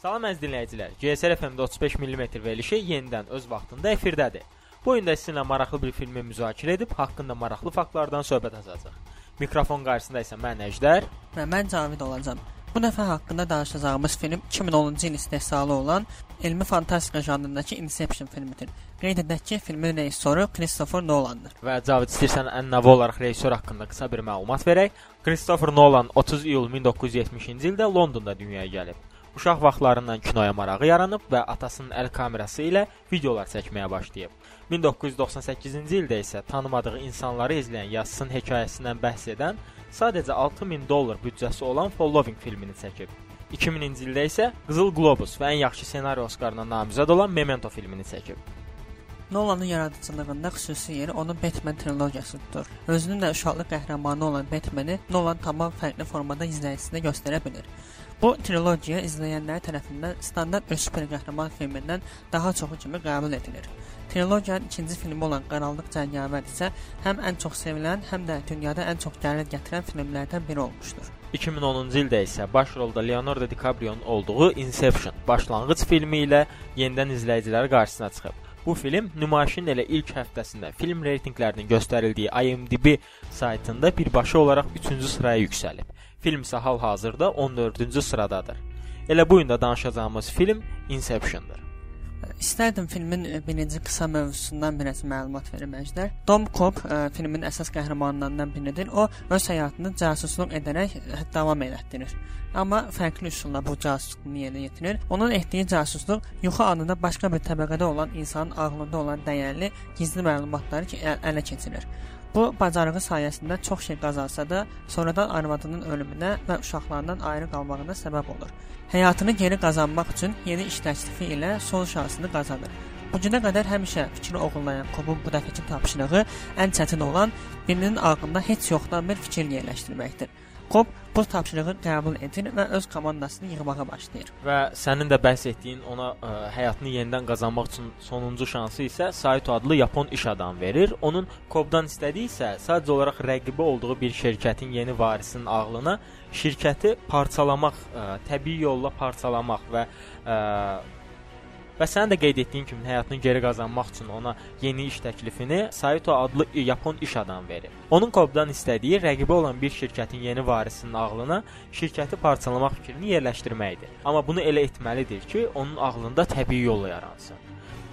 Salam əziz dinləyicilər. GSR FM-də 35 mm verilişi yenidən öz vaxtında efirdədir. Bu gün də sizinlə maraqlı bir filmi müzakirə edib haqqında maraqlı faktlardan söhbət açacağıq. Mikrofon qarşısında isə mən Əjdər və mən Cavid olacağam. Bu dəfə haqqında danışacağımız film 2010-cu il istehsalı olan elmi fantastika janrındakı Inception filmidir. Qeyd edək ki, filmin rejissoru Christopher Nolandır. Və Cavid istəyirsən ən-nəvə olaraq rejissor haqqında qısa bir məlumat verək. Christopher Nolan 30 iyul 1970-ci ildə Londonda dünyaya gəlib. Uşaq vaxtlarından kinoya marağı yaranıb və atasının əl kamerası ilə videolar çəkməyə başlayıb. 1998-ci ildə isə tanımadığı insanları izləyən yazısının hekayəsindən bəhs edən sadəcə 6000 dollar büdcəsi olan Following filmini çəkib. 2000-ci ildə isə Qızıl Globus və ən yaxşı ssenari Oskarına namizəd olan Memento filmini çəkib. Nolanın yaradıcılığında xüsusi yeri onun Batman trilogiyası tutur. Özünün də uşaqlıq qəhrəmanı olan Batman'i Nolan tamam fərqli formada izləyicisine göstərə bilir. Bu trilogiya izləyənlər tərəfindən standart bir super qəhrəman filmindən daha çoxu kimi qəbul edilir. Trilogiyanın ikinci filmi olan Qaranlıq Cəngavər isə həm ən çox sevilən, həm də dünyada ən çox gəlir gətirən filmlərdən biri olmuşdur. 2010-cu ildə isə baş rolda Leonardo DiCaprio-nun olduğu Inception başlanğıc filmi ilə yenidən izləyiciləri qarşısına çıxıb. Bu film nümayişin elə ilk həftəsində film reytinqlərinin göstərildiyi IMDb saytında birbaşa olaraq 3-cü sıraya yüksəlib. Film isə hal-hazırda 14-cü sıradadır. Elə bu gün də danışacağımız film Inception-dır. İstərdim filmin e, birinci qısa mövzusundan biraz məlumat verim əjdər. Dom Cobb ə, e, filmin əsas qəhrəmanlarından biridir. O öz həyatını casusluq edərək e, davam elətdirir. Amma fərqli üsulla bu casusluğunu yerinə yetirir. Onun etdiyi casusluq yuxu anında başqa bir təbəqədə olan insanın ağlında olan dəyərli gizli məlumatları ələ keçirir. Bu bacarığı sayəsində çox şey qazansa da, sonradan arvadının ölümünə və uşaqlarından ayrı qalmağına səbəb olur. Həyatını geri qazanmaq üçün yeni iş təklifi ilə son şansını qazanır. Bu günə qədər həmişə fikri oğurlayan Kobun bu dəfəki tapşırığı ən çətin olan birinin ağlında heç yoxdan bir fikir yerləşdirməkdir. Kob bu tapşırığı qəbul edir və öz komandasını yığmağa başlayır. Və sənin də bəhs etdiyin ona ə, həyatını yenidən qazanmaq üçün sonuncu şansı isə Saito adlı yapon iş adamı verir. Onun Kobdan istədiyi isə sadəcə olaraq rəqibi olduğu bir şirkətin yeni varisinin ağlına şirkəti parçalamaq, ə, təbii yolla parçalamaq və ə, Və sənin də qeyd etdiyin kimi həyatını geri qazanmaq üçün ona yeni iş təklifini Saito adlı yapon iş adamı verir. Onun Kobdan istədiyi rəqibi olan bir şirkətin yeni varisinin ağlına şirkəti parçalamaq fikrini yerləşdirməkdir. Amma bunu elə etməlidir ki, onun ağlında təbii yolla yaransın.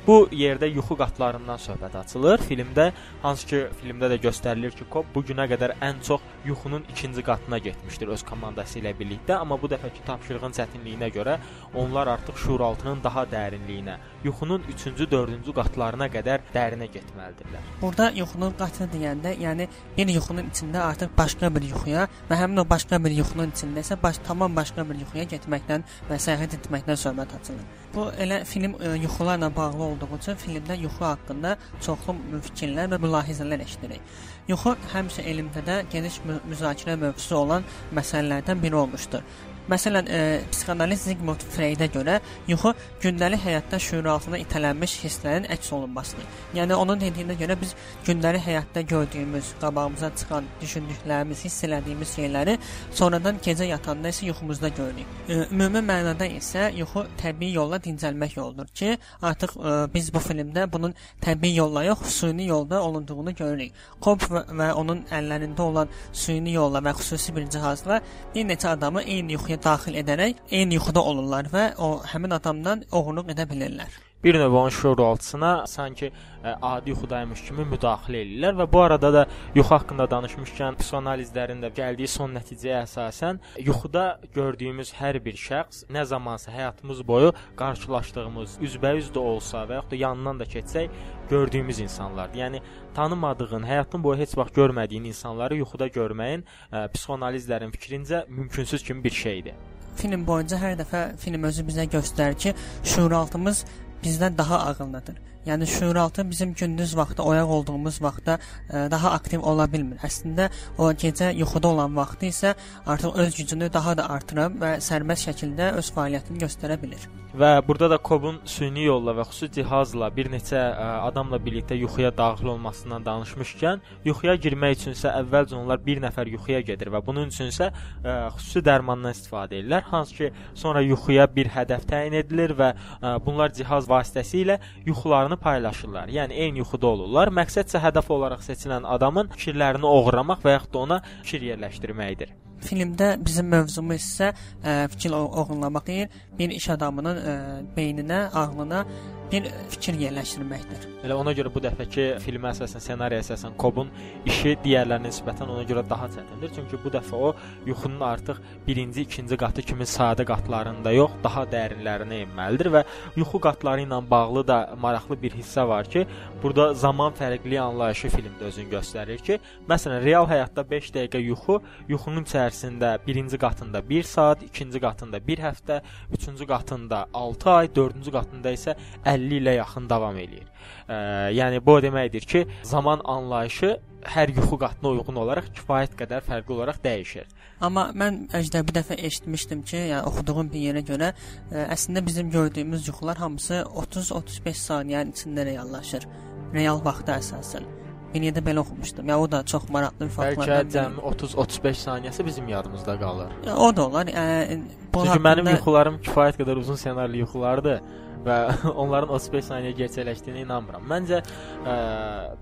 Bu yerdə yuxu qatlarından söhbət açılır. Filmdə hansı ki, filmdə də göstərilir ki, Cobb bu günə qədər ən çox yuxunun ikinci qatına getmişdir öz komandası ilə birlikdə, amma bu dəfəki tapşırığın çətinliyinə görə onlar artıq şuuraltının daha dərinliyinə, yuxunun 3-cü, 4-cü qatlarına qədər dərinə getməlidirlər. Burada yuxunun qatı deyəndə, yəni bir yuxunun içində artıq başqa bir yuxuya və həmin o başqa bir yuxunun içində isə baş tamam başqa bir yuxuya getməkdən və səyahət etməkdən söhbət açılır. Bu elə film ə, e, yuxularla bağlı olduğu üçün filmdə yuxu haqqında çoxlu fikirlər və mülahizələr eşidirik. Yuxu həmişə elmdə də geniş müzakirə mövzusu olan məsələlərdən biri olmuşdur. Məsələn, e, psixoanaliz Sigmund Freydə görə yuxu gündəlik həyatda şüuraltına itələnmiş hisslərin əks olunmasıdır. Yəni onun dediyinə görə biz gündəlik həyatda gördüyümüz, qabağımıza çıxan, düşündüklərimiz, hiss elədiyimiz şeyləri sonradan gecə yatanda isə yuxumuzda görürük. E, ümumi mənada isə yuxu təbii yolla dincəlmək yoludur ki, artıq e, biz bu filmdə bunun təbii yolla yox, süni yolda olunduğunu görürük. Cobb və, və onun əllərində olan süni yolla və xüsusi bir cihazla bir neçə adamı eyni yuxuya daxil edərək eyni yuxuda olurlar və o həmin adamdan oğurluq edə bilirlər bir növ onun şuuraltısına sanki ə, e, adi yuxudaymış kimi müdaxilə edirlər və bu arada da yuxu haqqında danışmışkən psixoanalizlərin də gəldiyi son nəticəyə əsasən yuxuda gördüyümüz hər bir şəxs nə zamansa həyatımız boyu qarşılaşdığımız üzbəüz də olsa və yaxud da yanından da keçsək gördüyümüz insanlardır. Yəni tanımadığın, həyatın boyu heç vaxt görmədiyin insanları yuxuda görməyin ə, e, psixoanalizlərin fikrincə mümkünsüz kimi bir şeydir. Film boyunca hər dəfə film özü bizə göstərir ki, şuuraltımız bizdən daha ağıllıdır. Yəni şuuraltı bizim gündüz vaxtı oyaq olduğumuz vaxtda ə, daha aktiv ola bilmir. Əslində o gecə yuxuda olan vaxtı isə artıq öz gücünü daha da artıra və sərbəst şəkildə öz fəaliyyətini göstərə bilir. Və burada da Kobun süni yolla və xüsusi cihazla bir neçə ə, adamla birlikdə yuxuya daxil olmasından danışmışkən, yuxuya girmək üçün isə əvvəlcə onlar bir nəfər yuxuya gedir və bunun üçün isə ə, xüsusi dərmandan istifadə edirlər, hansı ki, sonra yuxuya bir hədəf təyin edilir və ə, bunlar cihaz vasitəsilə yuxularını paylaşırlar. Yəni eyni yuxuda olurlar. Məqsədsə hədəf olaraq seçilən adamın fikirlərini oğurlamaq və yaxud da ona fikir yerləşdirməkdir. Filmdə bizim mövzumuz isə ə, fikir oğurlamaq deyil, bir iş adamının ə, beyninə, ağlına bir fikir yerləşdirməkdir. Elə ona görə bu dəfəki filmə əsasən, ssenariyə əsasən Kobun işi digərlərinə nisbətən ona görə daha çətindir. Çünki bu dəfə o yuxunun artıq birinci, ikinci qatı kimi sadə qatlarında yox, daha dərinlərinə enməlidir və yuxu qatları ilə bağlı da maraqlı bir hissə var ki, burada zaman fərqli anlayışı filmdə özünü göstərir ki, məsələn, real həyatda 5 dəqiqə yuxu, yuxunun içərisində birinci qatında 1 saat, ikinci qatında 1 həftə, üçüncü qatında 6 ay, dördüncü qatında isə 50 ilə yaxın davam eləyir. E, yəni bu o deməkdir ki, zaman anlayışı hər yuxu qatına uyğun olaraq kifayət qədər fərqli olaraq dəyişir. Amma mən əjdə bir dəfə eşitmişdim ki, yəni oxuduğum bir yerə görə ə, əslində bizim gördüyümüz yuxular hamısı 30-35 saniyənin içində reallaşır. Real vaxtda əsasən. Bir yerdə belə oxumuşdum. Ya o da çox maraqlı bir faktlardan. Bəlkə cəmi 30-35 saniyəsi bizim yadımızda qalır. Ya, o da olar. Ə, bu Çünki haqqında... mənim yuxularım kifayət qədər uzun ssenarili yuxulardır və onların 35 saniyə gerçəkləşdiyinə inanmıram. Məncə ə,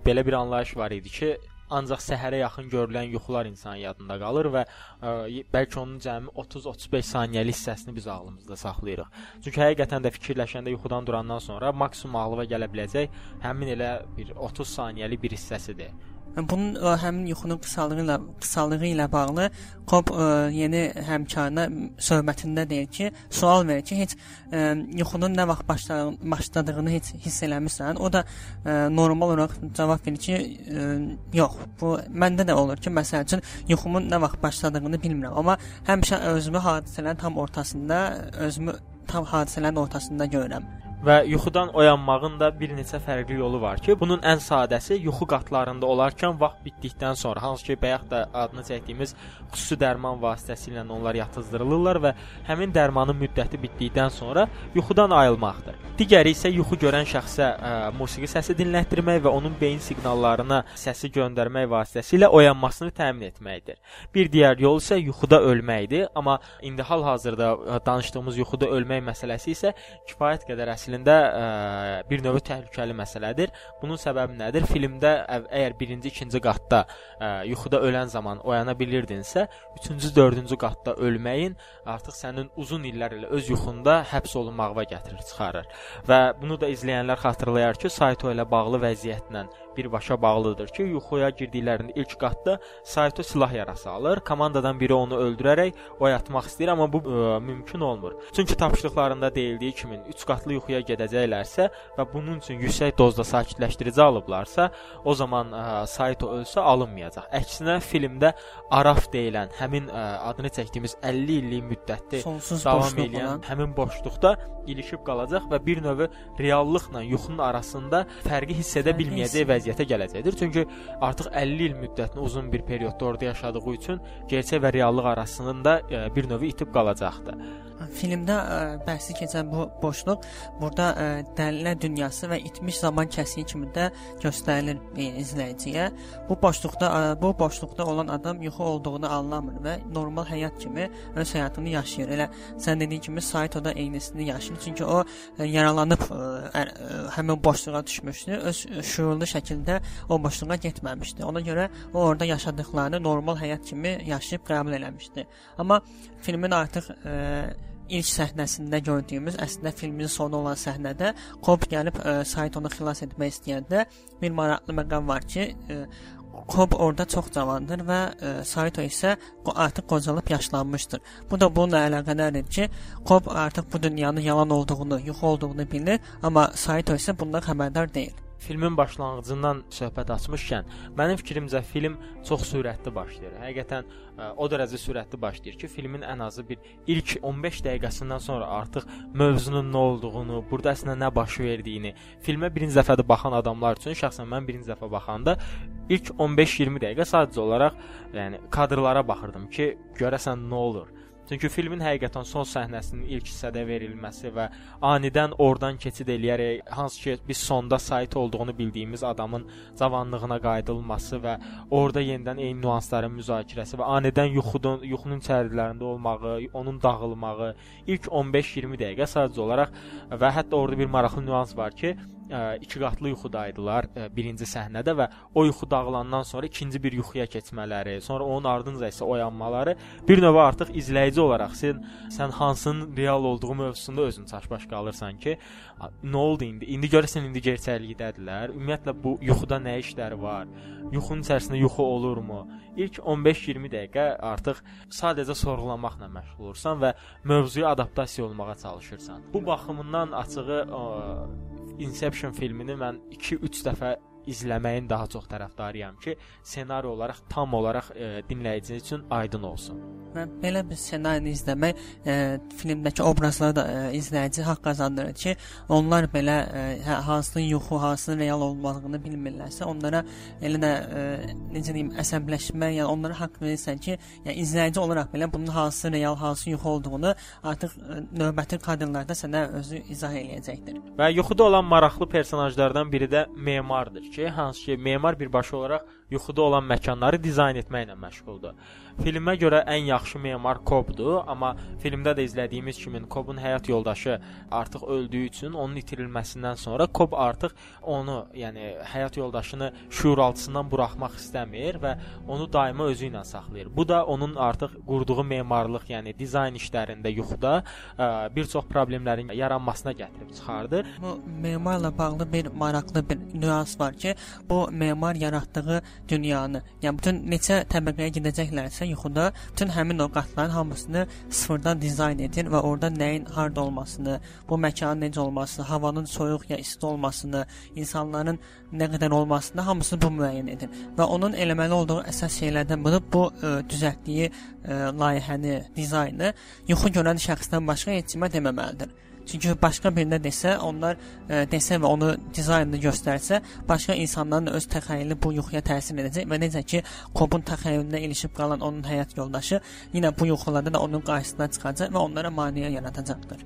belə bir anlayış var idi ki, ancaq səhərə yaxın görülən yuxular insan yadında qalır və ə, bəlkə onun cəmi 30-35 saniyəlik hissəsini biz ağlımızda saxlayırıq. Çünki həqiqətən də fikirləşəndə yuxudan durandan sonra maksimum ağlıma gələ biləcək həmin elə bir 30 saniyəlik bir hissəsidir. Bunun ə, həmin yuxunun qısalığı ilə qısalığı ilə bağlı Kop ə, yeni həmkarına söhbətində deyir ki, sual verir ki, heç ə, yuxunun nə vaxt başladığını heç hiss eləmirsən? O da ə, normal olaraq cavab verir ki, ə, yox. Bu məndə də olur ki, məsəl üçün yuxumun nə vaxt başladığını bilmirəm, amma həmişə özümü hadisələrin tam ortasında, özümü tam hadisələrin ortasında görürəm və yuxudan oyanmağın da bir neçə fərqli yolu var ki, bunun ən sadəsi yuxu qatlarında olarkən vaxt bitdikdən sonra, hansı ki, bayaq da adını çəkdiyimiz xüsusi dərman vasitəsilə onlar yatızdırılırlar və həmin dərmanın müddəti bitdikdən sonra yuxudan ayılmaqdır. Digəri isə yuxu görən şəxsə ə, musiqi səsi dinlətdirmək və onun beyin siqnallarına səsi göndərmək vasitəsilə oyanmasını təmin etməkdir. Bir digər yol isə yuxuda ölməkdir, amma indi hal-hazırda danışdığımız yuxuda ölmək məsələsi isə kifayət qədər əslində əslində ə, bir növ təhlükəli məsələdir. Bunun səbəbi nədir? Filmdə əgər birinci, ikinci qatda ə, yuxuda ölən zaman oyana bilirdinsə, üçüncü, dördüncü qatda ölməyin artıq sənin uzun illər ilə öz yuxunda həbs olunmağına gətirir, çıxarır. Və bunu da izləyənlər xatırlayar ki, Saito ilə bağlı vəziyyətlə birbaşa bağlıdır ki, yuxuya girdiklərində ilk qatda Saito silah yarası alır. Komandadan biri onu öldürərək oyatmaq istəyir, amma bu ə, mümkün olmur. Çünki tapşırıqlarında deyildiyi kimi 3 qatlı yuxuya gedəcəklərsə və bunun üçün yüksək dozda sakitləşdirici alıblarsa, o zaman ə, Saito ölsə alınmayacaq. Əksinə filmdə Araf deyilən həmin ə, adını çəkdiyimiz 50 illik müddətdə Sonsuz davam edən həmin boşluqda ilişib qalacaq və bir növ reallıqla yuxunun arasında fərqi hiss edə bilməyəcək vəziyyətə vəziyyətə gələcəkdir. Çünki artıq 50 il müddətini uzun bir periodda orada yaşadığı üçün gerçək və reallıq arasında e, bir növ itib qalacaqdı. Filmdə ə, e, bəhsi keçən bu boşluq burada ə, e, dəlillər dünyası və itmiş zaman kəsiyi kimi də göstərilir ə, izləyiciyə. Bu boşluqda ə, bu boşluqda olan adam yuxu olduğunu anlamır və normal həyat kimi öz həyatını yaşayır. Elə sən dediyin kimi Saito da eynisini yaşayır. Çünki o ə, yaralanıb ə, ə, həmin boşluğa düşmüşdü. Öz şuurlu şəkildə o boşluğa getməmişdi. Ona görə o orada yaşadıklarını normal həyat kimi yaşayıb qəbul eləmişdi. Amma filmin artıq ə, ilk səhnəsində gördüyümüz əslində filmin sonu olan səhnədə Cobb gəlib ə, Saitonu xilas etmək istəyəndə bir maraqlı məqam var ki, ə, Cobb orada çox cavandır və ə, Saito isə artıq qocalıb yaşlanmışdır. Bu da bununla əlaqədardır ki, Cobb artıq bu dünyanın yalan olduğunu, yuxu olduğunu bilir, amma Saito isə bundan xəbərdar deyil. Filmin başlanğıcından söhbət açmışkən, mənim fikrimcə film çox sürətli başlayır. Həqiqətən ə, o dərəcə sürətli başlayır ki, filmin ən azı bir ilk 15 dəqiqəsindən sonra artıq mövzunun nə olduğunu, burada əslində nə baş verdiyini, filmə birinci dəfədə baxan adamlar üçün şəxsən mən birinci dəfə baxanda ilk 15-20 dəqiqə sadəcə olaraq yəni kadrlara baxırdım ki, görəsən nə olur. Çünki filmin həqiqətən son səhnəsinin ilk hissədə verilməsi və anidən oradan keçid eləyərək hansı ki biz sonda sayt olduğunu bildiyimiz adamın cavanlığına qayıdılması və orada yenidən eyni nüansların müzakirəsi və anidən yuxudun yuxunun içərilərində olmağı, onun dağılmağı ilk 15-20 dəqiqə sadəcə olaraq və hətta orada bir maraqlı nüans var ki, ə, iki qatlı yuxudaydılar ə, birinci səhnədə və o yuxu dağılandan sonra ikinci bir yuxuya keçmələri, sonra onun ardınca isə oyanmaları bir növ artıq izləyici olaraq sən sən hansının real olduğu mövzusunda özün çaşbaş qalırsan ki, nə oldu indi? İndi görəsən indi gerçəklikdədirlər. Ümumiyyətlə bu yuxuda nə işləri var? Yuxunun içərisində yuxu olurmu? İlk 15-20 dəqiqə artıq sadəcə sorğulamaqla məşğul olursan və mövzuya adaptasiya olmağa çalışırsan. Bu baxımından açığı ə, Inception filmini mən 2-3 dəfə izləməyin daha çox tərəfdarıyam ki, ssenari olaraq tam olaraq e, dinləyici üçün aydın olsun. Və belə bir ssenarini izləmək e, filmdəki obrazları da e, izləyici haqq qazandırır ki, onlar belə e, hə, hansının yuxu, hansının real olmadığını bilmirlərsə, onlara elə də e, necə deyim, əsəbləşmə, yəni onlara haqq verirsən ki, yəni izləyici olaraq belə bunun hansı real, hansı yuxu olduğunu artıq e, növbəti kadrlarda sənə özü izah eləyəcəkdir. Və yuxuda olan maraqlı personajlardan biri də memardır ki, hansı ki memar birbaşa olaraq yuxuda olan məkanları dizayn etməklə məşğuldur. Filmə görə ən yaxşı memar Kobdur, amma filmdə də izlədiyimiz kimi Kobun həyat yoldaşı artıq öldüyü üçün onun itirilməsindən sonra Kob artıq onu, yəni həyat yoldaşını şuur altısından buraxmaq istəmir və onu daima özü ilə saxlayır. Bu da onun artıq qurduğu memarlıq, yəni dizayn işlərində yuxuda ə, bir çox problemlərin yaranmasına gətirib çıxardır. Bu memarla bağlı bir maraqlı bir nüans var ki, bu memar yaratdığı dünyanı, yəni bütün neçə təbəqəyə gedəcəklərsə yuxuda bütün həmin o qatların hamısını sıfırdan dizayn edir və orada nəyin harda olmasını, bu məkanın necə olmasını, havanın soyuq ya isti olmasını, insanların nə qədər olmasını hamısını bu müəyyən edir. Və onun eləməli olduğu əsas şeylərdən biri bu ə, düzəltdiyi ə, layihəni, dizaynı yuxu görən şəxsdən başqa heç kimə deməməlidir. Çünki başqa birinə desə, onlar ə, desə və onu dizaynını göstərsə, başqa insanların öz təxəyyülü bu yuxuya təsir edəcək və necə ki, Kobun təxəyyülünə ilişib qalan onun həyat yoldaşı yenə bu yuxularda da onun qarşısına çıxacaq və onlara maneə yaradacaqdır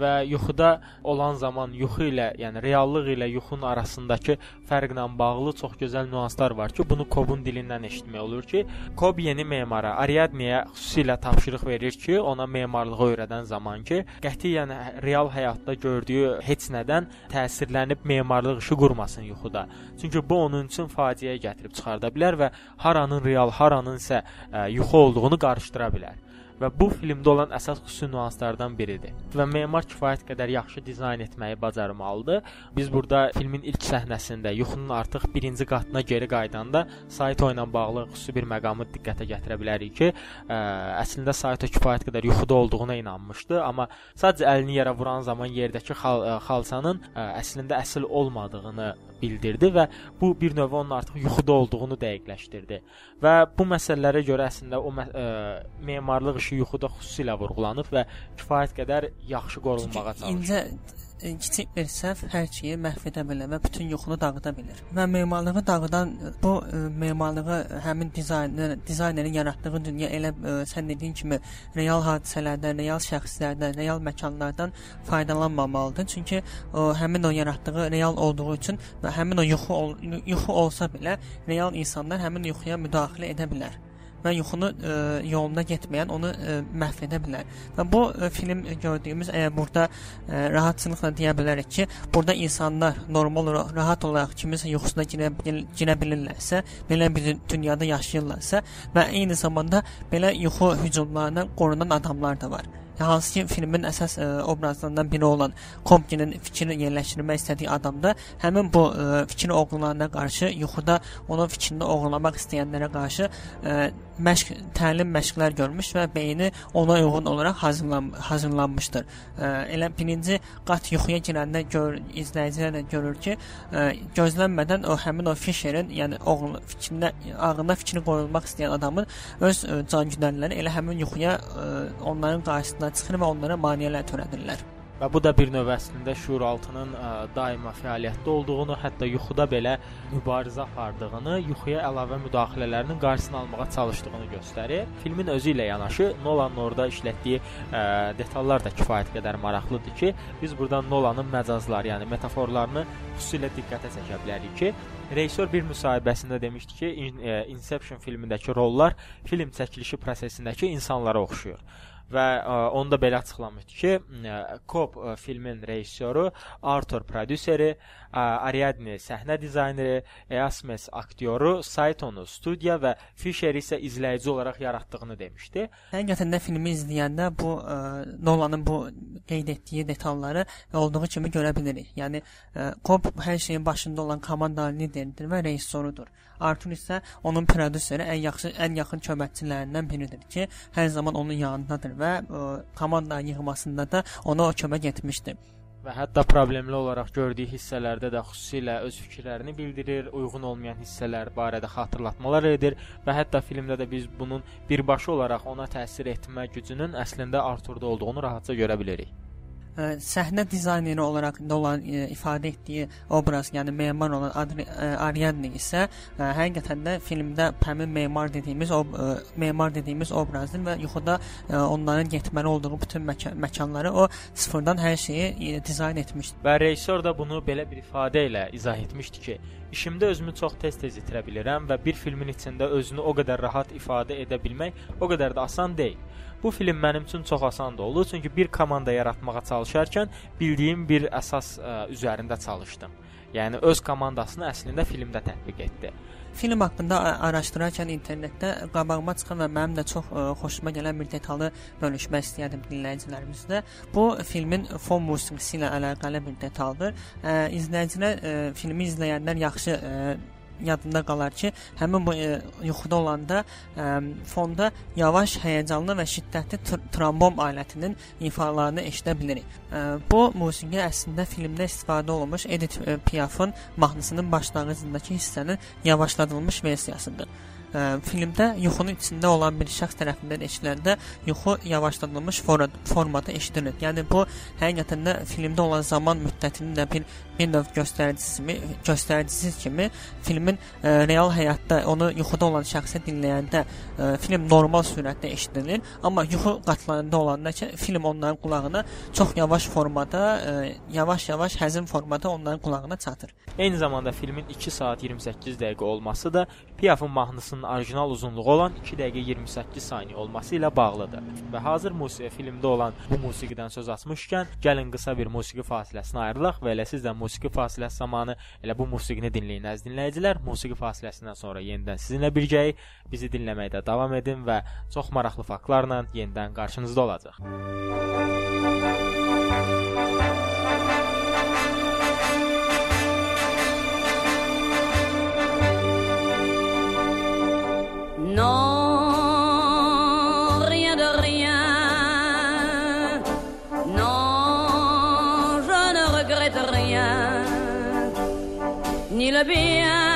və yuxuda olan zaman yuxu ilə, yəni reallıq ilə yuxunun arasındakı fərqlə bağlı çox gözəl nüanslar var ki, bunu Kobun dilindən eşitmək olur ki, Kob yeni memara Ariadneyə xüsusilə tapşırıq verir ki, ona memarlığı öyrədən zaman ki, qətiyyən real həyatda gördüyü heç nədən təsirlənib memarlıq işi qurmasın yuxuda. Çünki bu onun üçün faciəyə gətirib çıxarda bilər və haranın real, haranın isə ə, yuxu olduğunu qarışdıra bilər və bu filmdə olan əsas xüsusi nüanslardan biridir. Və memar kifayət qədər yaxşı dizayn etməyi bacarmalıdır. Biz burada filmin ilk səhnəsində yuxunun artıq birinci qatına geri qayıdanda Saito ilə bağlı xüsusi bir məqamı diqqətə gətirə bilərik ki, ə, əslində Saito kifayət qədər yuxuda olduğuna inanmışdı, amma sadəcə əlini yerə vuran zaman yerdəki xal ə, xalçanın ə, əslində əsl olmadığını bildirdi və bu bir növ onun artıq yuxuda olduğunu dəqiqləşdirdi. Və bu məsələlərə görə əslində o ə, memarlıq işi yuxuda xüsusilə vurğulanıb və kifayət qədər yaxşı qorunmağa çalışılıb. İncə kiçik bir səhv hər şeyi məhv edə bilər və bütün yuxunu dağıda bilər. Və memarlığı dağıdan bu ə, memarlığı həmin dizayner dizaynerin yaratdığı dünya elə ə, sən dediyin kimi real hadisələrdən, real şəxslərdən, real məkanlardan faydalanmamalıdır. Çünki o həmin o yaratdığı real olduğu üçün və həmin o yuxu ol, yuxu olsa belə real insanlar həmin yuxuya müdaxilə edə bilər və yuxunu ə, yolunda getməyən onu ə, məhv edə bilər. Və bu ə, film gördüyümüz əgər burada ə, rahatçılıqla deyə bilərik ki, burada insanlar normal olaraq rahat olaraq kiminsə yuxusuna girə, girə bilirlərsə, belə bir dünyada yaşayırlarsa və eyni zamanda belə yuxu hücumlarından qorunan adamlar da var. hansı ki filmin əsas ə, obrazlarından biri olan Kompkinin fikrini yerləşdirmək istədiyi adamda həmin bu ə, fikir oğrularına qarşı yuxuda onun fikrini oğurlamaq istəyənlərə qarşı ə, məşq, təlim məşqlər görmüş və beyni ona uyğun olaraq hazırlan hazırlanmışdır. Ə, elə birinci qat yuxuya girəndə gör izləyicilər də görür ki, ə, gözlənmədən o həmin o Fisherin, yəni oğlu fikrində ağlına fikri qoyulmaq istəyən adamın öz ə, cangüdənləri elə həmin yuxuya ə, onların qarşısına çıxır və onlara maneələr törədirlər. Və bu da bir növ əslində şuuraltının ə, daima fəaliyyətdə olduğunu, hətta yuxuda belə mübarizə apardığını, yuxuya əlavə müdaxilələrinin qarşısını almağa çalışdığını göstərir. Filmin özü ilə yanaşı Nolanın orada işlətdiyi ə, detallar da kifayət qədər maraqlıdır ki, biz burada Nolanın məcazları, yəni metaforlarını xüsusilə diqqətə çəkə bilərik ki, Rejissor bir müsahibəsində demişdi ki, Inception filmindəki rollar film çəkilişi prosesindəki insanlara oxşuyur və ə, onda belə açıqlamışdı ki, Cop filmin rejissoru, Arthur prodüseri, Ariadne səhnə dizayneri, Easmes aktyoru, Saitonu studiya və Fisher isə izləyici olaraq yaratdığını demişdi. Həqiqətən də filmi izləyəndə bu ə, Nolanın bu qeyd etdiyi detalları olduğu kimi görə bilirik. Yəni ə, Cop hər şeyin başında olan komanda lideridir və rejissorudur. Arthur isə onun prodüseri, ən yaxşı, ən yaxın köməkçilərindən biridir ki, hər zaman onun yanındadır və ə, komanda yığmasında da ona kömək etmişdi və hətta problemli olaraq gördüyü hissələrdə də xüsusilə öz fikirlərini bildirir, uyğun olmayan hissələr barədə xatırlatmalar edir və hətta filmdə də biz bunun birbaşa olaraq ona təsir etmə gücünün əslində Arturda olduğunu rahatca görə bilirik ə, səhnə dizayneri olaraq Nolan ə, ifadə etdiyi obraz, yəni memar olan Adri, ə, Ariadne isə ə, həqiqətən də filmdə həmin memar dediyimiz o ə, memar dediyimiz obrazdır və yuxuda ə, onların getməli olduğu bütün məkan, məkanları o sıfırdan hər şeyi ə, dizayn etmişdi. Və rejissor da bunu belə bir ifadə ilə izah etmişdi ki, işimdə özümü çox tez-tez itirə bilirəm və bir filmin içində özünü o qədər rahat ifadə edə bilmək o qədər də asan deyil. Bu film mənim üçün çox asan oldu, çünki bir komanda yaratmağa çalışarkən bildiyim bir əsas ə, üzərində çalışdım. Yəni öz komandasını əslində filmdə tətbiq etdi. Film haqqında araşdırarkən internetdə qabağıma çıxan və mənim də çox ə, xoşuma gələn bir detalı bölüşmək istəyirdim dinləyicilərimizlə. Bu filmin fon musiqisi ilə əlaqəli bir detaldır. Ə, izləyicilər ə, filmi izləyənlər yaxşı ə, yadında qalar ki, həmin bu e, yuxuda olanda e, fonda yavaş, həyəcanlı və şiddətli tr trombon alətinin ifalarını eşidə bilirik. E, bu musiqi əslində filmdə istifadə olunmuş Edith e, Piafın mahnısının başlanğıcındakı hissənin yavaşladılmış versiyasıdır ə, filmdə yuxunun içində olan bir şəxs tərəfindən eşidiləndə yuxu yavaşladılmış for formada eşidilir. Yəni bu həqiqətən də filmdə olan zaman müddətinin də bir bir növ göstəricisi kimi, göstəricisi kimi filmin ə, real həyatda onu yuxuda olan şəxsə dinləyəndə ə, film normal sürətdə eşidilir, amma yuxu qatlarında olanda ki, film onların qulağına çox yavaş formada, yavaş-yavaş həzin formada onların qulağına çatır. Eyni zamanda filmin 2 saat 28 dəqiqə olması da Piafın mahnısının orijinal uzunluğu olan 2 dəqiqə 28 saniyə olması ilə bağlıdır. Və hazır musiqi filmdə olan bu musiqidən söz açmışkən, gəlin qısa bir musiqi fasiləsinə ayrılaq və elə siz də musiqi fasiləsi zamanı elə bu musiqini dinləyin əziz dinləyicilər. Musiqi fasiləsindən sonra yenidən sizinlə birgəyik. Bizi dinləməkdə davam edin və çox maraqlı faktlarla yenidən qarşınızda olacaq. Non, rien de rien. Non, je ne regrette rien. Ni le bien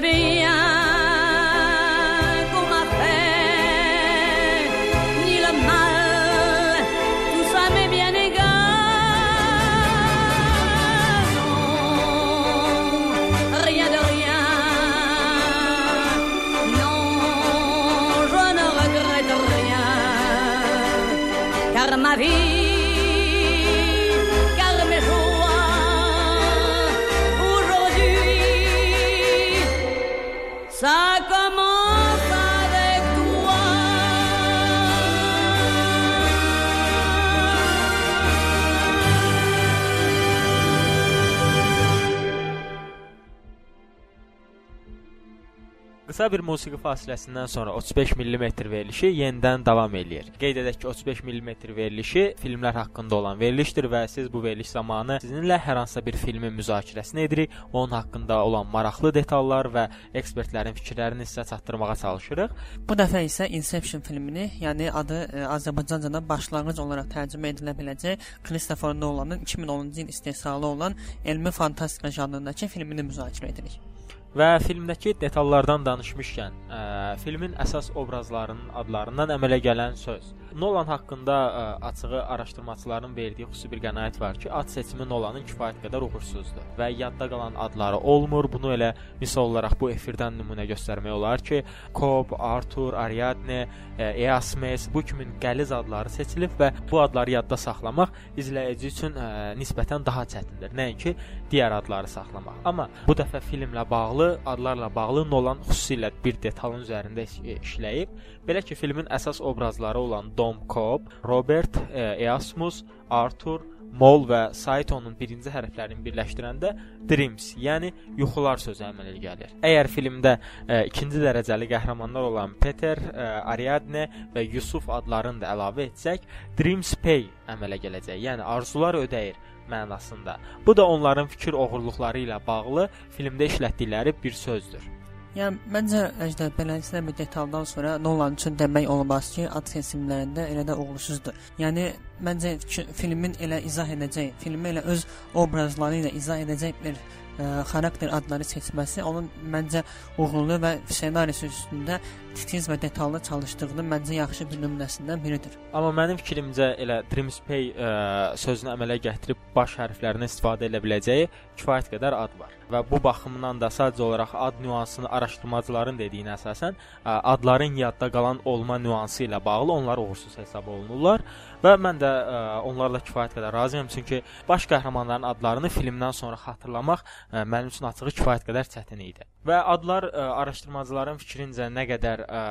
be Qısa bir musiqi fasiləsindən sonra 35 mm verilişi yenidən davam eləyir. Qeyd edək ki, 35 mm verilişi filmlər haqqında olan verilişdir və siz bu veriliş zamanı sizinlə hər hansısa bir filmin müzakirəsini edirik, onun haqqında olan maraqlı detallar və ekspertlərin fikirlərini sizə çatdırmağa çalışırıq. Bu dəfə isə Inception filmini, yəni adı e, Azərbaycanca başlanğıc olaraq tərcümə edilə biləcək Christopher Nolanın 2010-cu il istehsalı olan elmi fantastika janrındakı filmini müzakirə edirik. Və filmdəki detallardan danışmışkən, ə, filmin əsas obrazlarının adlarından əmələ gələn söz. Nolan haqqında ə, açığı araşdırmaçıların verdiyi xüsusi bir qənaət var ki, ad seçimi Nolanın kifayət qədər uğursuzdur və yadda qalan adları olmur. Bunu elə misal olaraq bu efirdən nümunə göstərmək olar ki, Cobb, Arthur, Ariadne, ə, Easmes bu kimi qəliz adları seçilib və bu adları yadda saxlamaq izləyici üçün ə, nisbətən daha çətindir, nəinki digər adları saxlamaq. Amma bu dəfə filmlə bağlı, adlarla bağlı Nolan xüsusilə bir detalın üzərində iş- e, işləyib. Belə ki, filmin əsas obrazları olan Dom Cobb, Robert e, Erasmus, Arthur Mol və Saitonun birinci hərflərini birləşdirəndə dreams, yəni yuxular sözü əmələ gəlir. Əgər filmdə ə, ikinci dərəcəli qəhrəmanlar olan Peter, ə, Ariadne və Yusuf adlarını da əlavə etsək, dreams pay əmələ gələcək. Yəni arzular ödəyir mənasında. Bu da onların fikir oğurluqları ilə bağlı filmdə işlətdikləri bir sözdür. Yəni məncə Əjdər beləsinə bir detaldan sonra Nolan üçün demək olmaz ki, ad seçimlərində elə də uğursuzdur. Yəni məncə filmin elə izah edəcək, filmi elə öz obrazları ilə izah edəcək bir ə, xarakter adları seçməsi onun məncə uğurlu və ssenarisi üstündə titiz və detallı çalışdığının məncə yaxşı bir nümunəsindən biridir. Amma mənim fikrimcə elə Dreams Pay ə, sözünü əmələ gətirib baş hərflərindən istifadə edə biləcəyi kifayət qədər ad var. Və bu baxımdan da sadəcə olaraq ad nüansını araşdırmacıların dediyinə əsasən ə, adların yadda qalan olma nüansı ilə bağlı onlar uğursuz hesab olunurlar və mən də ə, onlarla kifayət qədər razıyam çünki baş qəhrəmanların adlarını filmdən sonra xatırlamaq ə, mənim üçün açığı kifayət qədər çətin idi. Və adlar ə, araşdırmacıların fikrincə nə qədər ə,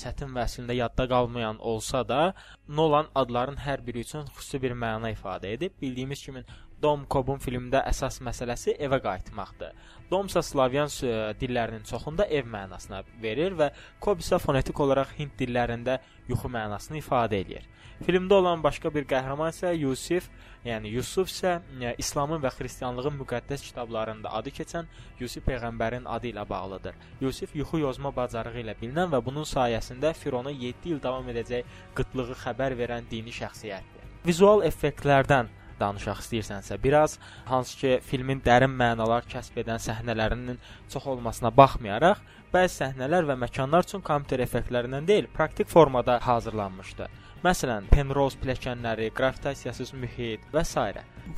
çətin və əslində yadda qalmayan olsa da, Nolan adların hər biri üçün xüsusi bir məna ifadə edib. Bildiyimiz kimi Dom Cobb'un filmdə əsas məsələsi evə qayıtmaqdır. Dom isə slavyan ə, dillərinin çoxunda ev mənasına verir və Cobb isə fonetik olaraq hind dillərində yuxu mənasını ifadə edir. Filmdə olan başqa bir qəhrəman isə Yusif, yəni Yusuf isə ə, İslamın və xristianlığın müqəddəs kitablarında adı keçən Yusif peyğəmbərin adı ilə bağlıdır. Yusif yuxu yozma bacarığı ilə bilinən və bunun sayəsində Firona 7 il davam edəcək qıtlığı xəbər verən dini şəxsiyyətdir. Vizual effektlərdən danışaq istəyirsənsə, biraz hansı ki filmin dərin mənalar kəsb edən səhnələrinin çox olmasına baxmayaraq, bəzi səhnələr və məkanlar üçün kompüter effektlərindən deyil, praktik formada hazırlanmışdı. Məsələn, Penrose pilləkənləri, gravitasiyasız mühit və s.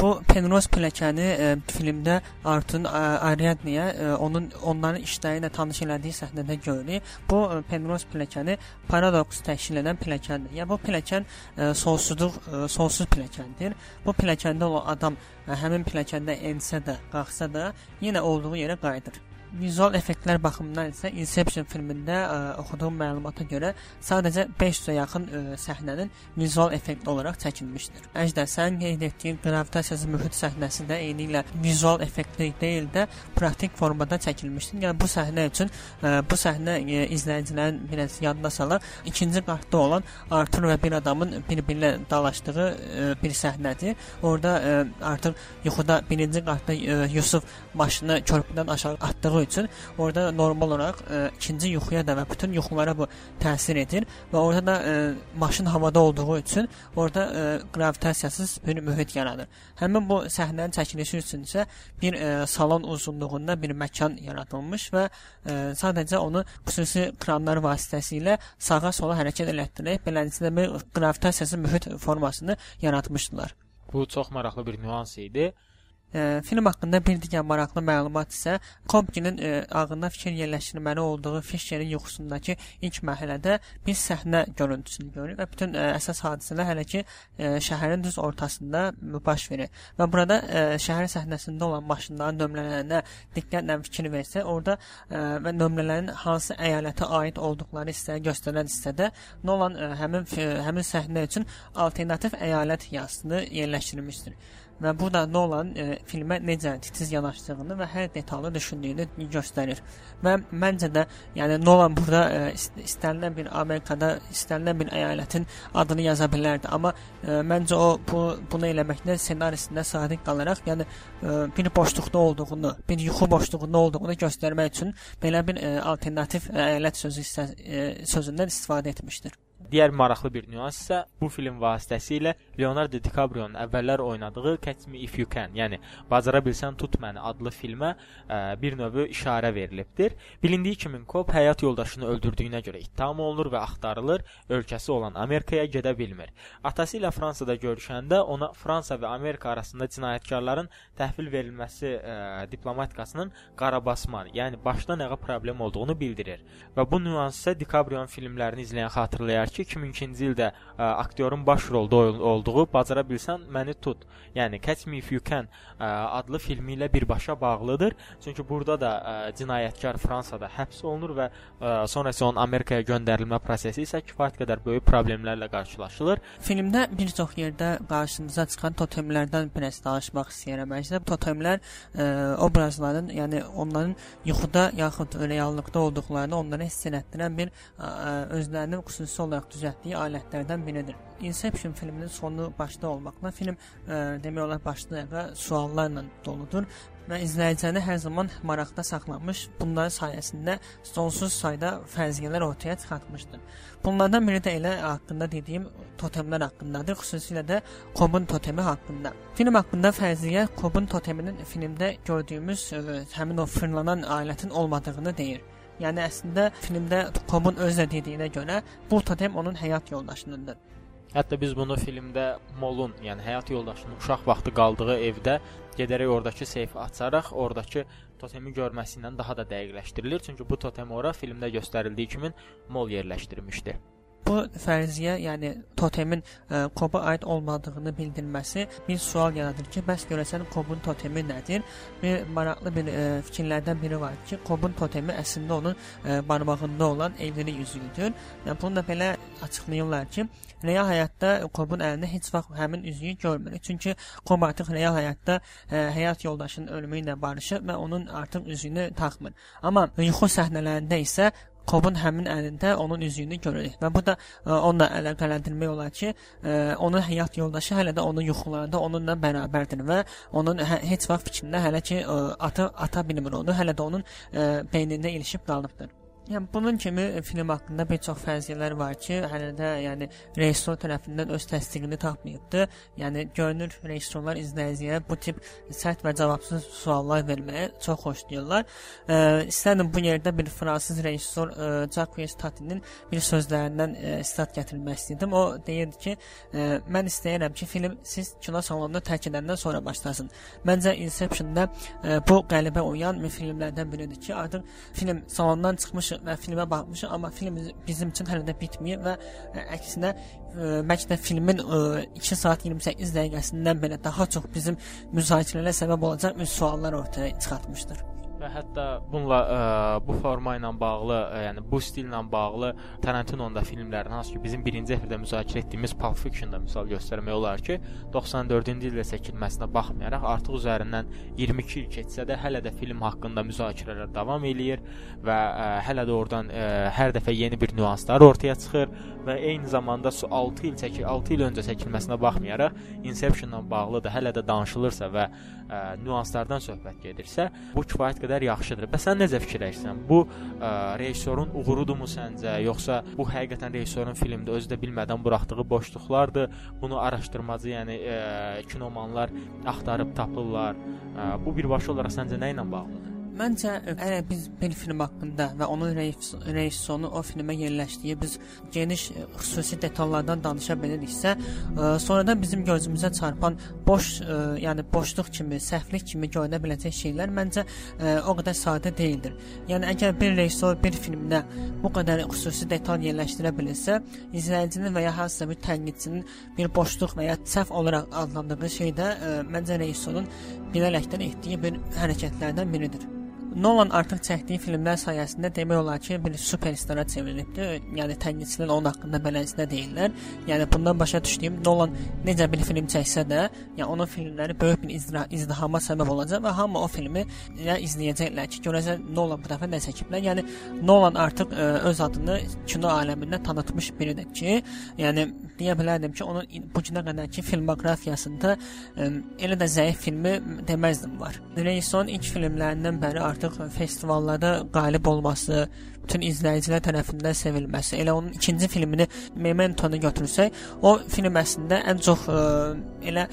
Bu Penrose pilləkəni e, filmdə Artun Ariadneyə e, onun onların işləri ilə tanış elədiyi səhnədə görürük. Bu e, Penrose pilləkəni paradoks təşkil edən pilləkəndir. Yəni bu pilləkən e, sonsuzluq e, sonsuz pilləkəndir. Bu pilləkəndə olan adam e, həmin pilləkəndə ensə də, qalxsa da yenə olduğu yerə qayıdır. Vizual effektlər baxımından isə Inception filmində ə, oxuduğum məlumata görə sadəcə 500-ə yaxın ə, səhnənin vizual effekt olaraq çəkilmişdir. Əjdər, sənin qeyd etdiyin gravitasiyasız mühit səhnəsi də eyni ilə vizual effektli deyil də praktik formada çəkilmişdir. Yəni bu səhnə üçün ə, bu səhnə ə, izləyicilərin biraz yadına salır. İkinci qatda olan Artur və bir adamın bir-birinə dalaşdığı ə, bir səhnədir. Orda ə, artıq yuxuda birinci qatda ə, Yusuf maşını körpüdən aşağı atdığı üçün orada normal olaraq ə, ikinci yuxuya da və bütün yuxulara bu təsir edir və orada da ə, maşın havada olduğu üçün orada ə, gravitasiyasız bir mühit yaradır. Həmin bu səhnənin çəkilişi üçün isə bir ə, salon uzunluğunda bir məkan yaradılmış və ə, sadəcə onu xüsusi kranlar vasitəsilə sağa sola hərəkət elətdirib beləliklə bir gravitasiyasız mühit formasını yaratmışdılar. Bu çox maraqlı bir nüans idi. E, film haqqında bir digər maraqlı məlumat isə Kompkinin e, ağlına fikir yerləşdirməli olduğu Fisherin yuxusundakı ilk mərhələdə bir səhnə görüntüsünü görür və bütün e, əsas hadisələr hələ ki e, şəhərin düz ortasında baş verir. Və burada e, şəhər səhnəsində olan maşınların nömrələrinə diqqətlə fikir versə, orada e, və nömrələrin hansı əyalətə aid olduqları isə göstərən hissədə Nolan e, həmin e, həmin səhnə üçün alternativ əyalət yazısını yerləşdirmişdir və bu da Nolan e, filmə necə titiz yanaşdığını və hər detalı düşündüyünü göstərir. Və məncə də yəni Nolan burada e, istənilən bir Amerikada istənilən bir əyalətin adını yaza bilərdi, amma e, məncə o bu bunu eləməkdə ssenarisində sadiq qalaraq, yəni e, bir boşluqda olduğunu, bir yuxu boşluğunda olduğunu göstərmək üçün belə bir e, alternativ əyalət sözü e, sözündən istifadə etmişdir. Digər maraqlı bir nüans isə bu film vasitəsilə Leonardo DiCaprio-nun əvvəllər oynadığı Catch Me If You Can, yəni Bacara bilsən tut məni adlı filmə ə, bir növ işarə verilibdir. Bilindiyi kimi Cobb həyat yoldaşını öldürdüyünə görə ittiham olunur və axtarılır, ölkəsi olan Amerikaya gedə bilmir. Atası ilə Fransada görüşəndə ona Fransa və Amerika arasında cinayətkarların təhvil verilməsi ə, diplomatikasının qarabasman, yəni başdan ayağa problem olduğunu bildirir. Və bu nüans isə DiCaprio-nun filmlərini izləyən xatırlayar ki, 2002-ci ildə ə, aktyorun baş rolda olduğu Bacara bilsən məni tut, yəni Catch Me If You Can ə, adlı filmi ilə birbaşa bağlıdır. Çünki burada da ə, cinayətkar Fransada həbs olunur və ə, sonra isə onun Amerikaya göndərilmə prosesi isə kifayət qədər böyük problemlərlə qarşılaşılır. Filmdə bir çox yerdə qarşımıza çıxan totemlərdən biraz danışmaq istəyirəm. Əslində totemlər ə, obrazların, yəni onların yuxuda yaxud reallıqda olduqlarını onlara hiss etdirən bir ə, özlərinin xüsusi olaraq düzəltdiyi alətlərdən biridir. Inception filminin sonu başda olmaqla film ə, demək olar başda ayağa suallarla doludur və izləyiciləri hər zaman maraqda saxlamış, bunların sayəsində sonsuz sayda fərziyyələr ortaya çıxartmışdır. Bunlardan biri də elə haqqında dediyim totemlər haqqındadır, xüsusilə də Cobb'un totemi haqqında. Film haqqında fərziyyə Cobb'un toteminin filmdə gördüyümüz ə, həmin o fırlanan alətin olmadığını deyir. Yəni əslində filmdə Cobb'un özü dediyinə görə bu totem onun həyat yoldaşınındır. Hətta biz bunu filmdə Molun, yəni həyat yoldaşının uşaq vaxtı qaldığı evdə gedərək oradakı seyfi açaraq oradakı totemi görməsi ilə daha da dəqiqləşdirilir. Çünki bu totem ora filmdə göstərildiyi kimi Mol yerləşdirmişdi. Bu fərziyyə, yəni totemin ə, Koba aid olmadığını bildirməsi bir sual yaradır ki, bəs görəsən Kobun totemi nədir? Bir maraqlı bir ə, fikirlərdən biri var ki, Kobun totemi əslində onun ə, barmağında olan evlilik üzüyüdür. Yəni bunu da belə açıqlayırlar ki, real həyatda Kobun əlində heç vaxt həmin üzüyü görmürük. Çünki Kob artıq real həyatda ə, həyat yoldaşının ölümü ilə barışıb və onun artıq üzüyünü taxmır. Amma yuxu səhnələrində isə Kobun həmin əlində onun üzüyünü görürük və bu da ə, onunla əlaqələndirmək olar ki, ə, onun həyat yoldaşı hələ də onun yuxularında onunla bərabərdir və onun hə, heç vaxt fikrində hələ ki ə, ata ata bilmir onu, hələ də onun ə, beynində ilişib qalıbdır. Yəni bunun kimi film haqqında bir çox fərziyyələr var ki, hələ də yəni rejissor tərəfindən öz təsdiqini tapmayıbdı. Yəni görünür rejissorlar izləyiciyə bu tip sərt və cavabsız suallar verməyə çox xoşlayırlar. E, istədim bu yerdə bir fransız rejissor e, Jacques Tatinin bir sözlərindən e, istat gətirmək istədim. O deyirdi ki, e, mən istəyirəm ki, film siz kino salonunu tərk edəndən sonra başlasın. Məncə Inception-da e, bu qəlibə uyan filmlərdən biridir ki, artıq film salondan çıxmış və filmə baxmışıq, amma film bizim üçün hələ də bitməyib və ə, əksinə ə, bəlkə də filmin ə, 2 saat 28 dəqiqəsindən belə daha çox bizim müzakirələrə səbəb olacaq bir suallar ortaya çıxartmışdır. Və hətta bununla ə, bu forma ilə bağlı, ə, yəni bu stillə bağlı Tarantino'nun da filmlərini, hansı ki bizim birinci efirdə müzakirə etdiyimiz Pulp Fiction-da misal göstərmək olar ki, 94-cü ildə çəkilməsinə baxmayaraq artıq üzərindən 22 il keçsə də hələ də film haqqında müzakirələr davam eləyir və ə, hələ də oradan ə, hər dəfə yeni bir nüanslar ortaya çıxır və eyni zamanda 6 il çəkil 6 il öncə çəkilməsinə baxmayaraq Inception-la bağlı da hələ də danışılırsa və ə, nüanslardan söhbət gedirsə, bu kifayət qədər yaxşıdır. Bəs sən necə fikirləşirsən? Bu ə, rejissorun uğurudurmu səncə, yoxsa bu həqiqətən rejissorun filmdə özü də bilmədən buraxdığı boşluqlardır? Bunu araşdırmacı, yəni ə, kinomanlar axtarıb tapırlar. Ə, bu birbaşa olaraq səncə nə ilə bağlıdır? Məncə əgər biz bir film haqqında və onun rejissorunu o filmə yerləşdiyi biz geniş ə, xüsusi detallardan danışa biliriksə, ə, sonradan bizim gözümüzə çarpan boş, ə, yəni boşluq kimi, səhvlik kimi görünə biləcək şeylər məncə ə, o qədər sadə deyildir. Yəni əgər bir rejissor bir filminə bu qədər xüsusi detal yerləşdirə bilirsə, izləyicinin və ya hansısa bir tənqidçinin bir boşluq və ya səhv olaraq adlandırdığı şey də ə, məncə rejissorun bilərəkdən etdiyi bir hərəkətlərdən biridir. Nolan artıq çəkdiyi filmlər sayəsində demək olar ki, bir superstara çevrilibdi. Yəni tənqidçilər onun haqqında beləsinə deyirlər. Yəni bundan başa düşdüyüm Nolan necə bir film çəksə də, yəni onun filmləri böyük bir izdira izdihama səbəb olacaq və hamı o filmi ya izləyəcəklər ki, görəcək Nolan bu dəfə nə çəkiblər. Yəni Nolan artıq ə, öz adını kino aləmində tanıtmış biridir ki, yəni deyə bilərdim ki, onun bu günə qədərki filmoqrafiyasında ə, elə də zəif filmi deməzdim var. Rejissorun ilk filmlərindən bəri artıq artıq festivallarda qalib olması, bütün izləyicilər tərəfindən sevilməsi. Elə onun ikinci filmini Memento-nu götürsək, o film əslində ən çox ə, elə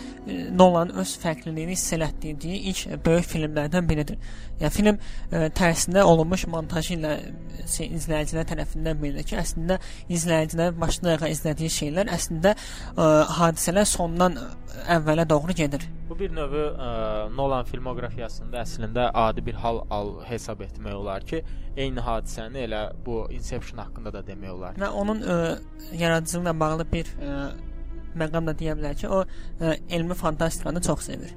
Nolan öz fərqliliyini hiss elətdirdiyi ilk böyük filmlərdən biridir. Yəni film ə, tərsində olunmuş montajı ilə şey, izləyicilər tərəfindən bilinir ki, əslində izləyicilər başdan ayağa izlədiyi şeylər əslində ə, hadisələr sondan əvvələ doğru gedir. Bu bir növ Nolan filmoqrafiyasında əslində adi bir hal al hesab etmək olar ki, eyni hadisəni elə bu Inception haqqında da demək olar. Və onun ə, yaradıcılıqla bağlı bir ə, məqam da deyə bilər ki, o ə, elmi fantastikanı çox sevir.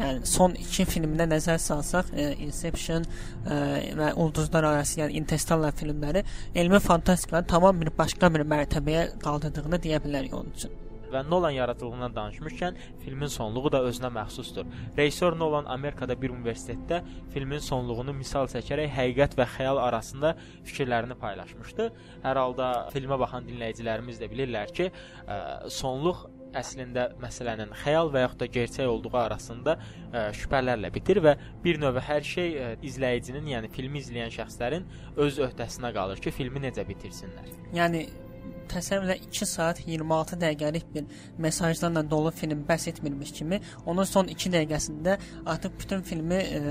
Yəni son 2 filminə nəzər salsaq, ə, Inception ə, və Ulduzlar arası, yəni Interstellar filmləri elmi fantastikanı tamam bir başqa bir mərtəbəyə qaldırdığını deyə bilərik onun üçün və Nolan yaradıcılığından danışmışkən filmin sonluğu da özünə məxsusdur. Rejissor Nolan Amerikada bir universitetdə filmin sonluğunu misal çəkərək həqiqət və xəyal arasında fikirlərini paylaşmışdı. Hər halda filmə baxan dinləyicilərimiz də bilirlər ki, sonluq əslində məsələnin xəyal və yaxud da gerçək olduğu arasında ə, şübhələrlə bitir və bir növ hər şey ə, izləyicinin, yəni filmi izləyən şəxslərin öz öhdəsinə qalır ki, filmi necə bitirsinlər. Yəni təsəvvürlə 2 saat 26 dəqiqəlik bir mesajlarla dolu film bəs etmirmiş kimi, onun son 2 dəqiqəsində artıq bütün filmi e,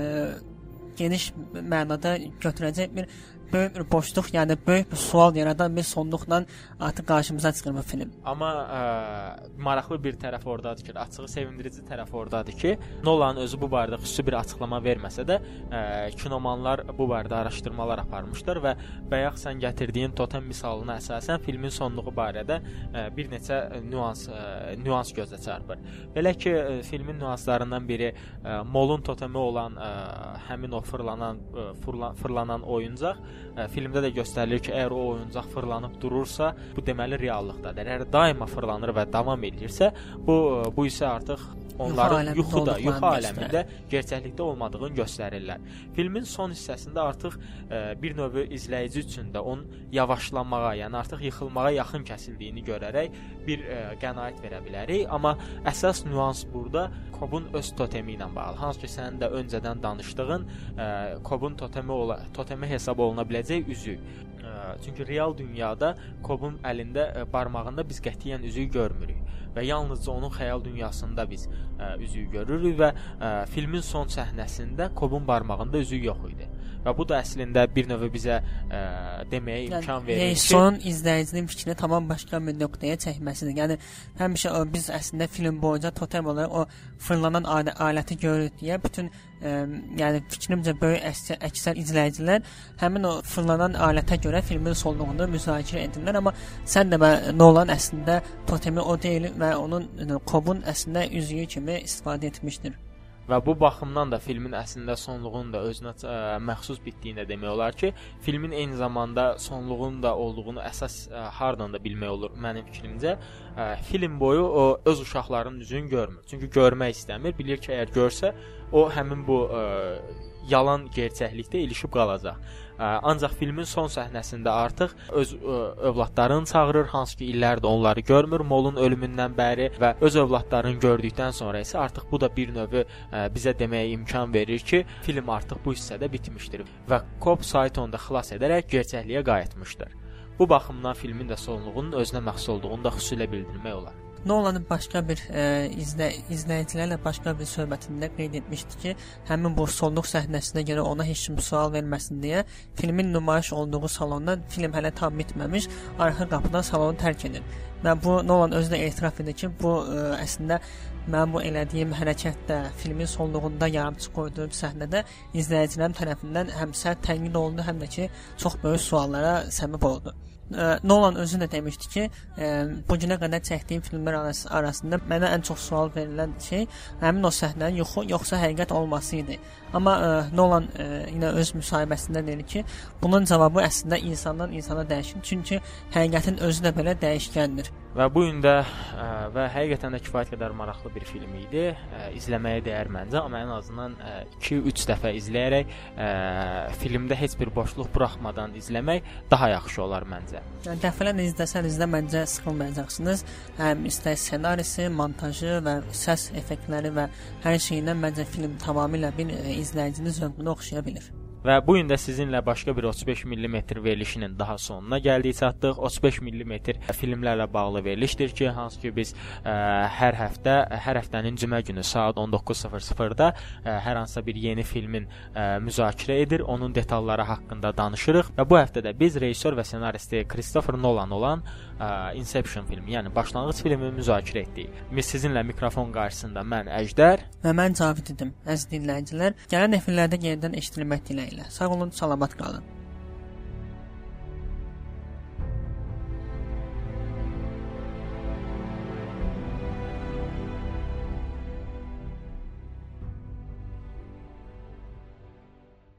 geniş mənada götürəcək bir böyük bir boşluq, yəni böyük bir sual yaradan bir sonluqla artıq qarşımıza çıxır bu film. Amma ə, maraqlı bir tərəf ordadır ki, açığı sevindirici tərəf ordadır ki, Nolan özü bu barədə xüsusi bir açıqlama verməsə də, ə, kinomanlar bu barədə araşdırmalar aparmışlar və bayaq sən gətirdiyin totem misalına əsasən filmin sonluğu barədə ə, bir neçə nüans ə, nüans gözə çarpır. Belə ki, ə, filmin nüanslarından biri ə, Molun totemi olan ə, həmin o fırlanan ə, fırlan, fırlanan oyuncaq ə, filmdə də göstərilir ki, əgər o oyuncaq fırlanıb durursa, bu deməli reallıqdadır. Əgər daima fırlanır və davam edirsə, bu bu isə artıq onların yuxuda, yuxu aləmində gerçəklikdə olmadığını göstərirlər. Filmin son hissəsində artıq ə, bir növ izləyici üçün də onun yavaşlamağa, yəni artıq yıxılmağa yaxın kəsildiyini görərək bir ə, qənaət verə bilərik, amma əsas nüans burada Kobun öz totemi ilə bağlı. Hansı ki, sənin də öncədən danışdığın ə, Kobun totemi ola, totemi hesab oluna biləcək üzük. Ə, çünki real dünyada Kobun əlində ə, barmağında biz qətiyyən üzüyü görmürük və yalnızca onun xəyal dünyasında biz ə, üzüyü görürük və ə, filmin son səhnəsində Kobun barmağında üzük yox idi və bu da əslində bir növ bizə ə, deməyə yəni, imkan verir yəni, ki, son izləyicinin fikrini tamam başqa bir nöqtəyə çəkməsidir. Yəni həmişə o, biz əslində film boyunca totem olaraq o fırlanan alə aləti görürük deyə bütün ə, yəni fikrimcə böyük əksər, əksər izləyicilər həmin o fırlanan alətə görə filmin sonluğunu müzakirə edirlər, amma sən demə Nolan əslində totemi o deyil və onun Kobun əslində üzüyü kimi istifadə etmişdir. Və bu baxımdan da filmin əslində sonluğunun da özünə ə, məxsus bitdiyini də demək olar ki, filmin eyni zamanda sonluğunun da olduğunu əsas ə, hardan da bilmək olur mənim fikrimcə. Ə, film boyu o öz uşaqlarının üzünü görmür. Çünki görmək istəmir. Bilir ki, əgər görsə, o həmin bu ə, yalan gerçəklikdə ilişib qalacaq. Ancaq filmin son səhnəsində artıq öz övladlarını çağırır, hansı ki illərdir onları görmür Molun ölümündən bəri və öz övladlarını gördükdən sonra isə artıq bu da bir növ bizə deməyə imkan verir ki, film artıq bu hissədə bitmişdir və Cobb Saytonda xilas edərək gerçəkliyə qayıtmışdır. Bu baxımdan filmin də sonluğunun özünə məxsus olduğunu da xüsusilə bildirmək olar. Nolanın başqa bir e, izlə izləyicilərlə başqa bir söhbətində qeyd etmişdi ki, həmin bu sonluq səhnəsinə görə ona heç kim sual verməsin deyə filmin nümayiş olduğu salondan film hələ tam bitməmiş arxa qapıdan salonu tərk edir. Və bu Nolan özü də etiraf edir ki, bu ə, əslində mən bu elədiyim hərəkətdə filmin sonluğunda yarımçı qoyduğum səhnədə izləyicilərin tərəfindən həm sərt tənqid olundu, həm də ki, çox böyük suallara səbəb oldu. Nolan özü də demişdi ki, ə, bu günə qədər çəkdiyim filmlər arası, arasında mənə ən çox sual verilən şey həmin o səhnənin yox, yoxsa həqiqət olması idi. Amma ə, Nolan ə, yenə öz müsahibəsində dedi ki, bunun cavabı əslində insandan insana dəyişir. Çünki həqiqətin özü də belə dəyişkəndir. Və bu gün də ə, və həqiqətən də kifayət qədər maraqlı bir film idi. Ə, izləməyə dəyər məncə, amma ən azından 2-3 dəfə izləyərək ə, filmdə heç bir boşluq buraxmadan izləmək daha yaxşı olar məncə. Yəni dəfələrlə izləsəniz də məncə sıxılmayacaqsınız. Həm istər ssenarisi, montajı və səs effektləri və hər şeyindən məncə film tamamilə bir izləyicinin zövqünə oxşaya bilər. Və bu gün də sizinlə başqa bir 35 mm verilişinin daha sonuna gəldik çatdıq. 35 mm filmlərlə bağlı verilişdir ki, hansı ki biz ə, hər həftə, hər həftənin cümə günü saat 19:00-da hər hansısa bir yeni filmin ə, müzakirə edir, onun detalları haqqında danışırıq və bu həftə də biz rejissor və ssenaristi Christopher Nolan olan ə, Inception filmi, yəni başlanğıc filmini müzakirə etdik. Sizinlə mikrofon qarşısında mən Əjdər və mən Cavid idim. Əziz dinləyicilər, gələn efirlərdə yenidən eşidilmək diləyilə. Sağ olun, salamat qalın.